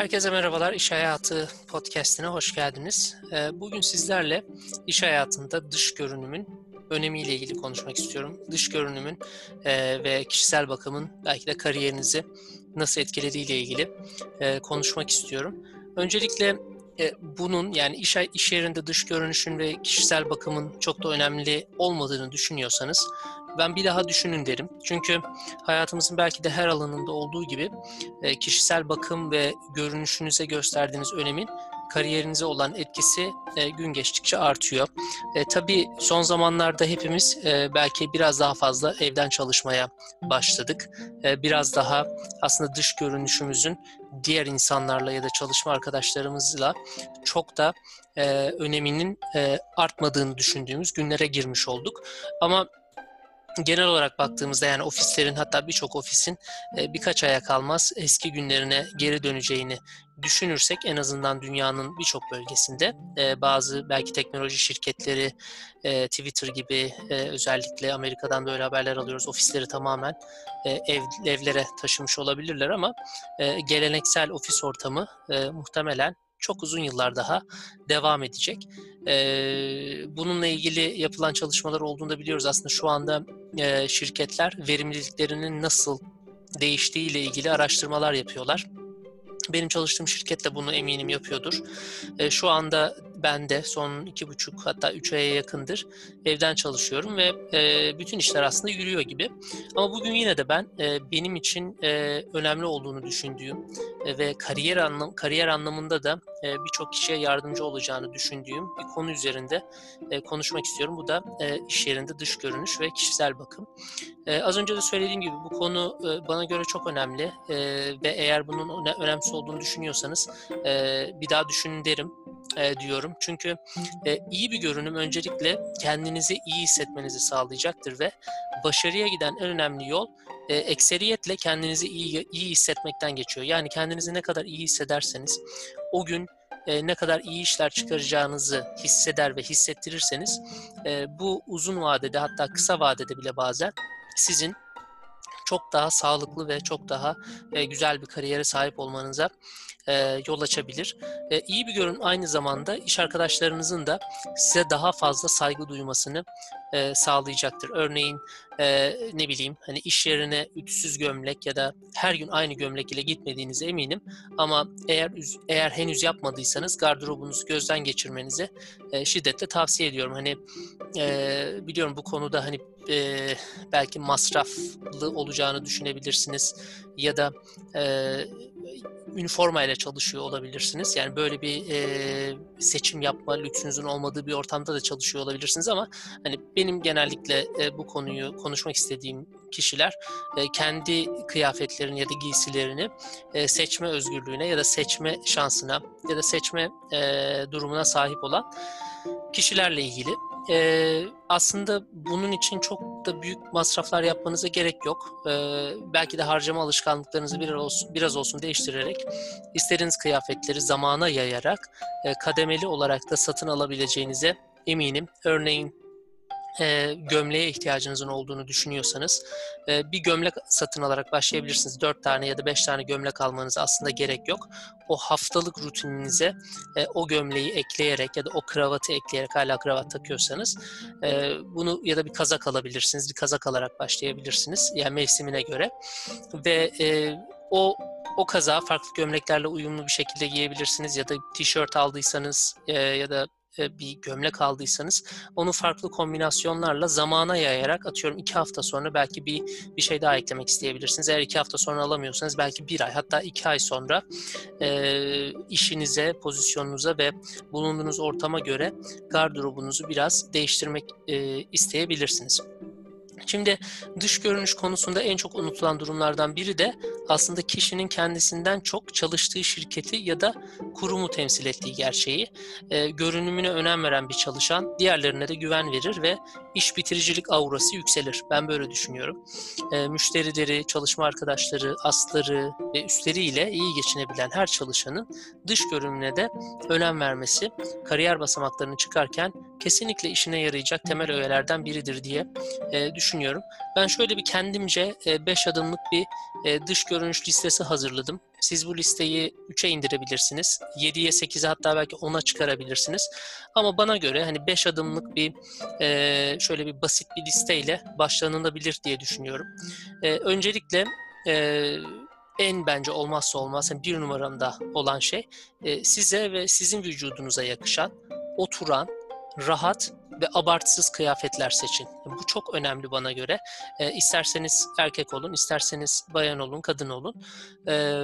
Herkese merhabalar. İş Hayatı podcastine hoş geldiniz. Ee, bugün sizlerle iş hayatında dış görünümün önemiyle ilgili konuşmak istiyorum. Dış görünümün e, ve kişisel bakımın belki de kariyerinizi nasıl etkilediğiyle ilgili e, konuşmak istiyorum. Öncelikle bunun yani iş, iş yerinde dış görünüşün ve kişisel bakımın çok da önemli olmadığını düşünüyorsanız ben bir daha düşünün derim. Çünkü hayatımızın belki de her alanında olduğu gibi e, kişisel bakım ve görünüşünüze gösterdiğiniz önemin kariyerinize olan etkisi e, gün geçtikçe artıyor. E, tabii son zamanlarda hepimiz e, belki biraz daha fazla evden çalışmaya başladık. E, biraz daha aslında dış görünüşümüzün diğer insanlarla ya da çalışma arkadaşlarımızla çok da e, öneminin e, artmadığını düşündüğümüz günlere girmiş olduk. Ama genel olarak baktığımızda yani ofislerin hatta birçok ofisin e, birkaç aya kalmaz eski günlerine geri döneceğini düşünürsek en azından dünyanın birçok bölgesinde e, bazı belki teknoloji şirketleri e, Twitter gibi özellikle Amerika'dan böyle haberler alıyoruz ofisleri tamamen ev, evlere taşımış olabilirler ama geleneksel ofis ortamı muhtemelen çok uzun yıllar daha devam edecek. bununla ilgili yapılan çalışmalar olduğunu da biliyoruz. Aslında şu anda şirketler verimliliklerinin nasıl değiştiği ile ilgili araştırmalar yapıyorlar. Benim çalıştığım şirket de bunu eminim yapıyordur. E, şu anda ben de son iki buçuk hatta üç aya yakındır evden çalışıyorum ve e, bütün işler aslında yürüyor gibi. Ama bugün yine de ben e, benim için e, önemli olduğunu düşündüğüm e, ve kariyer anlam kariyer anlamında da e, birçok kişiye yardımcı olacağını düşündüğüm bir konu üzerinde e, konuşmak istiyorum. Bu da e, iş yerinde dış görünüş ve kişisel bakım. E, az önce de söylediğim gibi bu konu e, bana göre çok önemli e, ve eğer bunun önemsiz olduğunu düşünüyorsanız e, bir daha düşünün derim e, diyorum. Çünkü e, iyi bir görünüm öncelikle kendinizi iyi hissetmenizi sağlayacaktır ve başarıya giden en önemli yol e, ekseriyetle kendinizi iyi, iyi hissetmekten geçiyor. Yani kendinizi ne kadar iyi hissederseniz o gün e, ne kadar iyi işler çıkaracağınızı hisseder ve hissettirirseniz e, bu uzun vadede hatta kısa vadede bile bazen sizin çok daha sağlıklı ve çok daha e, güzel bir kariyere sahip olmanıza e, yol açabilir. E, iyi bir görün aynı zamanda iş arkadaşlarınızın da size daha fazla saygı duymasını e, sağlayacaktır. Örneğin e, ne bileyim hani iş yerine ütüsüz gömlek ya da her gün aynı gömlek ile gitmediğinize eminim. Ama eğer eğer henüz yapmadıysanız gardırobunuzu gözden geçirmenizi e, şiddetle tavsiye ediyorum. Hani e, biliyorum bu konuda hani e, belki masraflı olacağını düşünebilirsiniz ya da e, üniforma ile çalışıyor olabilirsiniz. Yani böyle bir e, seçim yapma lüksünüzün olmadığı bir ortamda da çalışıyor olabilirsiniz ama hani benim genellikle e, bu konuyu konuşmak istediğim kişiler e, kendi kıyafetlerini ya da giysilerini e, seçme özgürlüğüne ya da seçme şansına ya da seçme e, durumuna sahip olan kişilerle ilgili. Ee, aslında bunun için çok da büyük masraflar yapmanıza gerek yok. Ee, belki de harcama alışkanlıklarınızı biraz olsun, biraz olsun değiştirerek istediğiniz kıyafetleri zamana yayarak e, kademeli olarak da satın alabileceğinize eminim. Örneğin e, gömleğe ihtiyacınızın olduğunu düşünüyorsanız e, bir gömlek satın alarak başlayabilirsiniz. 4 tane ya da 5 tane gömlek almanız aslında gerek yok. O haftalık rutininize e, o gömleği ekleyerek ya da o kravatı ekleyerek hala kravat takıyorsanız e, bunu ya da bir kazak alabilirsiniz. Bir kazak alarak başlayabilirsiniz. Yani mevsimine göre. Ve e, o o kaza farklı gömleklerle uyumlu bir şekilde giyebilirsiniz ya da tişört aldıysanız e, ya da bir gömlek aldıysanız onu farklı kombinasyonlarla zamana yayarak atıyorum iki hafta sonra belki bir bir şey daha eklemek isteyebilirsiniz. Eğer iki hafta sonra alamıyorsanız belki bir ay hatta iki ay sonra e, işinize, pozisyonunuza ve bulunduğunuz ortama göre gardırobunuzu biraz değiştirmek e, isteyebilirsiniz. Şimdi dış görünüş konusunda en çok unutulan durumlardan biri de aslında kişinin kendisinden çok çalıştığı şirketi ya da kurumu temsil ettiği gerçeği. E, görünümüne önem veren bir çalışan diğerlerine de güven verir ve iş bitiricilik aurası yükselir. Ben böyle düşünüyorum. E, müşterileri, çalışma arkadaşları, asları ve üstleriyle iyi geçinebilen her çalışanın dış görünümüne de önem vermesi, kariyer basamaklarını çıkarken kesinlikle işine yarayacak temel öğelerden biridir diye e, düşünüyorum. Ben şöyle bir kendimce 5 e, adımlık bir e, dış görünüş listesi hazırladım. Siz bu listeyi 3'e indirebilirsiniz. 7'ye 8'e hatta belki 10'a çıkarabilirsiniz. Ama bana göre hani 5 adımlık bir e, şöyle bir basit bir listeyle başlanılabilir diye düşünüyorum. Öncelikle en bence olmazsa olmaz yani bir numaramda olan şey size ve sizin vücudunuza yakışan, oturan, rahat ve abartısız kıyafetler seçin. Bu çok önemli bana göre. E, isterseniz erkek olun, isterseniz bayan olun, kadın olun. E,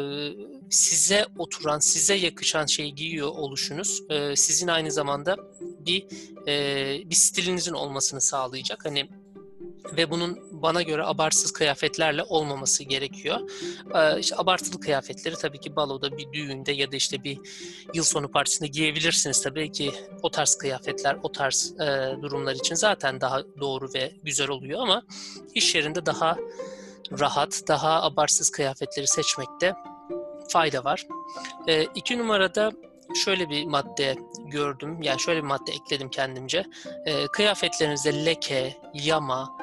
size oturan, size yakışan şeyi giyiyor oluşunuz e, sizin aynı zamanda bir e, bir stilinizin olmasını sağlayacak. Hani ve bunun bana göre abartısız kıyafetlerle olmaması gerekiyor. Ee, abartılı kıyafetleri tabii ki baloda, bir düğünde ya da işte bir yıl sonu partisinde giyebilirsiniz tabii ki o tarz kıyafetler, o tarz e, durumlar için zaten daha doğru ve güzel oluyor ama iş yerinde daha rahat, daha abartsız kıyafetleri seçmekte fayda var. E, iki numarada şöyle bir madde gördüm. Yani şöyle bir madde ekledim kendimce. E, kıyafetlerinizde leke, yama,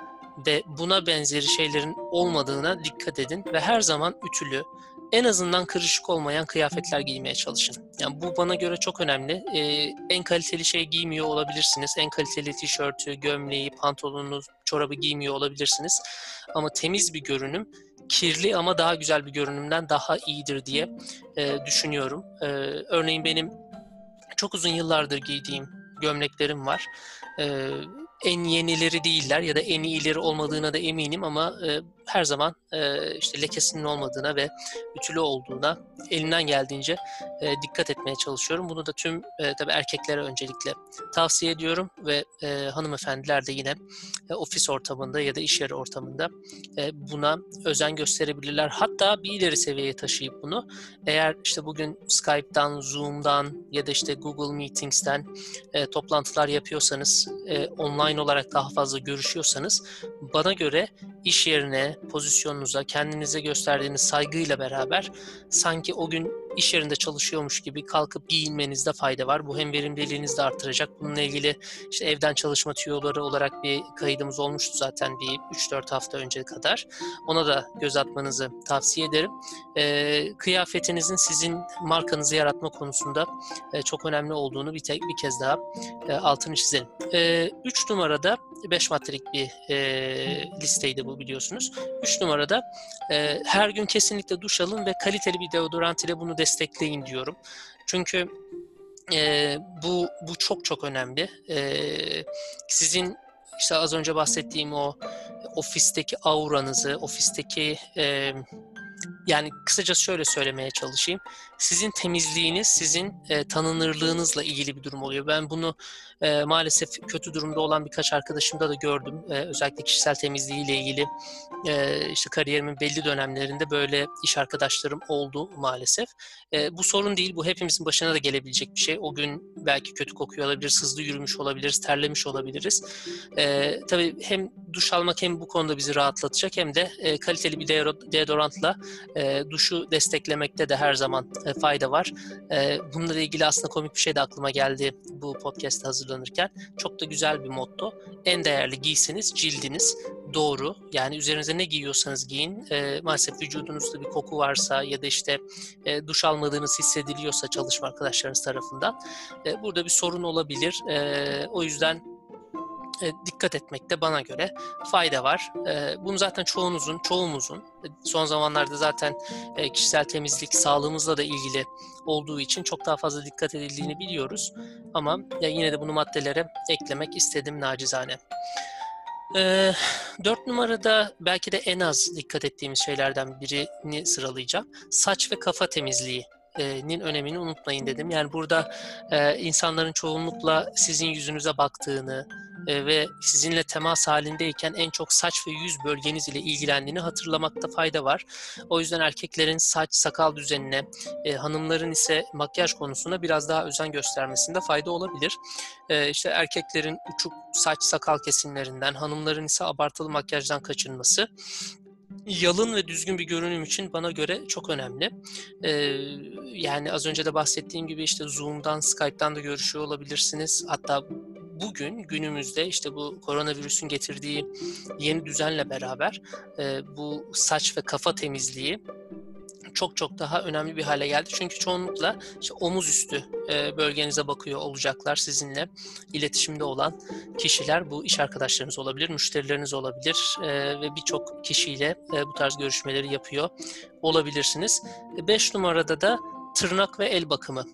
ve buna benzeri şeylerin olmadığına dikkat edin ve her zaman ütülü, en azından kırışık olmayan kıyafetler giymeye çalışın. Yani bu bana göre çok önemli. Ee, en kaliteli şey giymiyor olabilirsiniz. En kaliteli tişörtü, gömleği, pantolonu, çorabı giymiyor olabilirsiniz. Ama temiz bir görünüm kirli ama daha güzel bir görünümden daha iyidir diye e, düşünüyorum. E, örneğin benim çok uzun yıllardır giydiğim gömleklerim var. E, en yenileri değiller ya da en iyileri olmadığına da eminim ama e, her zaman e, işte lekesinin olmadığına ve ütülü olduğuna elimden geldiğince e, dikkat etmeye çalışıyorum. Bunu da tüm e, tabii erkeklere öncelikle tavsiye ediyorum ve e, hanımefendiler de yine e, ofis ortamında ya da iş yeri ortamında e, buna özen gösterebilirler. Hatta bir ileri seviyeye taşıyıp bunu eğer işte bugün Skype'dan, Zoom'dan ya da işte Google Meetings'ten e, toplantılar yapıyorsanız, e, online olarak daha fazla görüşüyorsanız bana göre iş yerine, pozisyonunuza, kendinize gösterdiğiniz saygıyla beraber sanki o gün iş yerinde çalışıyormuş gibi kalkıp giyinmenizde fayda var. Bu hem verimliliğinizi de artıracak. Bununla ilgili işte evden çalışma tüyoları olarak bir kaydımız olmuştu zaten bir 3-4 hafta önce kadar. Ona da göz atmanızı tavsiye ederim. E, kıyafetinizin sizin markanızı yaratma konusunda e, çok önemli olduğunu bir, tek, bir kez daha e, altını çizelim. 3 e, üç numarada 5 maddelik bir e, listeydi bu biliyorsunuz. 3 numarada e, her gün kesinlikle duş alın ve kaliteli bir deodorant ile bunu destekleyin diyorum. Çünkü e, bu bu çok çok önemli. E, sizin işte az önce bahsettiğim o ofisteki auranızı, ofisteki e, yani kısaca şöyle söylemeye çalışayım. Sizin temizliğiniz, sizin e, tanınırlığınızla ilgili bir durum oluyor. Ben bunu e, maalesef kötü durumda olan birkaç arkadaşımda da gördüm. E, özellikle kişisel temizliğiyle ilgili e, işte kariyerimin belli dönemlerinde böyle iş arkadaşlarım oldu maalesef. E, bu sorun değil, bu hepimizin başına da gelebilecek bir şey. O gün belki kötü kokuyor olabilir, hızlı yürümüş olabiliriz, terlemiş olabiliriz. E, tabii hem duş almak hem bu konuda bizi rahatlatacak hem de e, kaliteli bir deodorantla e, duşu desteklemekte de her zaman e, fayda var. E, bununla ilgili aslında komik bir şey de aklıma geldi bu podcast hazırlanırken. Çok da güzel bir motto. En değerli giysiniz cildiniz. Doğru. Yani üzerinize ne giyiyorsanız giyin. E, maalesef vücudunuzda bir koku varsa ya da işte e, duş almadığınız hissediliyorsa çalışma arkadaşlarınız tarafından e, burada bir sorun olabilir. E, o yüzden dikkat etmekte bana göre fayda var. E, bunu zaten çoğunuzun, çoğumuzun e, son zamanlarda zaten e, kişisel temizlik sağlığımızla da ilgili olduğu için çok daha fazla dikkat edildiğini biliyoruz. Ama yine de bunu maddelere eklemek istedim nacizane. E, dört numarada belki de en az dikkat ettiğimiz şeylerden birini sıralayacağım. Saç ve kafa temizliği nin önemini unutmayın dedim. Yani burada e, insanların çoğunlukla sizin yüzünüze baktığını, e, ve sizinle temas halindeyken en çok saç ve yüz bölgeniz ile ilgilendiğini hatırlamakta fayda var. O yüzden erkeklerin saç sakal düzenine, e, hanımların ise makyaj konusunda biraz daha özen göstermesinde fayda olabilir. E, işte erkeklerin uçuk saç sakal kesimlerinden, hanımların ise abartılı makyajdan kaçınması yalın ve düzgün bir görünüm için bana göre çok önemli. Ee, yani az önce de bahsettiğim gibi işte Zoom'dan, Skype'dan da görüşüyor olabilirsiniz. Hatta bugün günümüzde işte bu koronavirüsün getirdiği yeni düzenle beraber e, bu saç ve kafa temizliği çok çok daha önemli bir hale geldi. Çünkü çoğunlukla işte omuz üstü e, bölgenize bakıyor olacaklar sizinle iletişimde olan kişiler. Bu iş arkadaşlarınız olabilir, müşterileriniz olabilir e, ve birçok kişiyle e, bu tarz görüşmeleri yapıyor olabilirsiniz. 5 numarada da tırnak ve el bakımı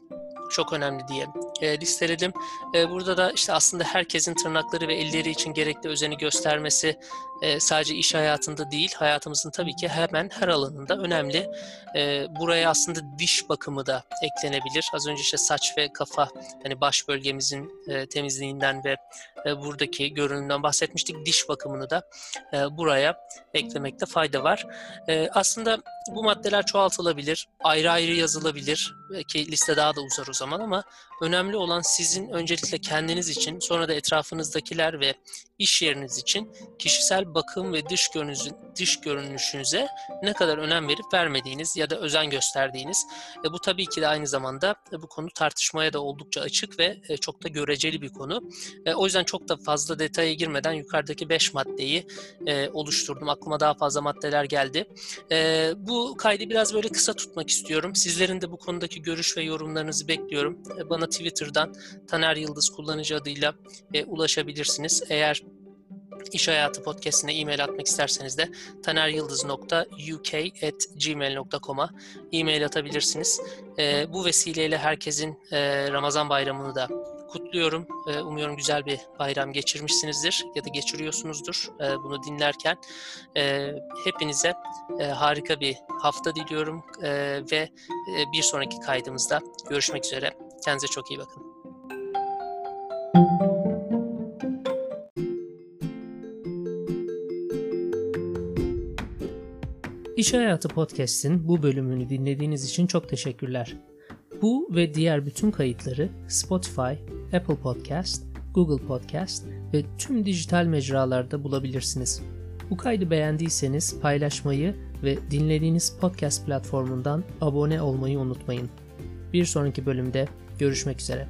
çok önemli diye e, listeledim. E, burada da işte aslında herkesin tırnakları ve elleri için gerekli özeni göstermesi e, sadece iş hayatında değil, hayatımızın tabii ki hemen her alanında önemli. E, buraya aslında diş bakımı da eklenebilir. Az önce işte saç ve kafa, hani baş bölgemizin e, temizliğinden ve e, buradaki görünümden bahsetmiştik. Diş bakımını da e, buraya eklemekte fayda var. E, aslında bu maddeler çoğaltılabilir, ayrı ayrı yazılabilir. Belki liste daha da uzar o zaman ama önemli olan sizin öncelikle kendiniz için, sonra da etrafınızdakiler ve iş yeriniz için kişisel bakım ve dış görünüşün, dış görünüşünüze ne kadar önem verip vermediğiniz ya da özen gösterdiğiniz. E, bu tabii ki de aynı zamanda e, bu konu tartışmaya da oldukça açık ve e, çok da göreceli bir konu. E, o yüzden çok da fazla detaya girmeden yukarıdaki 5 maddeyi e, oluşturdum. Aklıma daha fazla maddeler geldi. E, bu kaydı biraz böyle kısa tutmak istiyorum. Sizlerin de bu konudaki görüş ve yorumlarınızı bekliyorum. E, bana Twitter'dan Taner Yıldız kullanıcı adıyla e, ulaşabilirsiniz. Eğer İş Hayatı Podcast'ine e-mail atmak isterseniz de taneryıldız.uk.gmail.com'a e-mail atabilirsiniz. E, bu vesileyle herkesin e, Ramazan bayramını da kutluyorum. E, umuyorum güzel bir bayram geçirmişsinizdir ya da geçiriyorsunuzdur e, bunu dinlerken. E, hepinize e, harika bir hafta diliyorum ve bir sonraki kaydımızda görüşmek üzere. Kendinize çok iyi bakın. İş Hayatı Podcast'in bu bölümünü dinlediğiniz için çok teşekkürler. Bu ve diğer bütün kayıtları Spotify, Apple Podcast, Google Podcast ve tüm dijital mecralarda bulabilirsiniz. Bu kaydı beğendiyseniz paylaşmayı ve dinlediğiniz podcast platformundan abone olmayı unutmayın. Bir sonraki bölümde görüşmek üzere.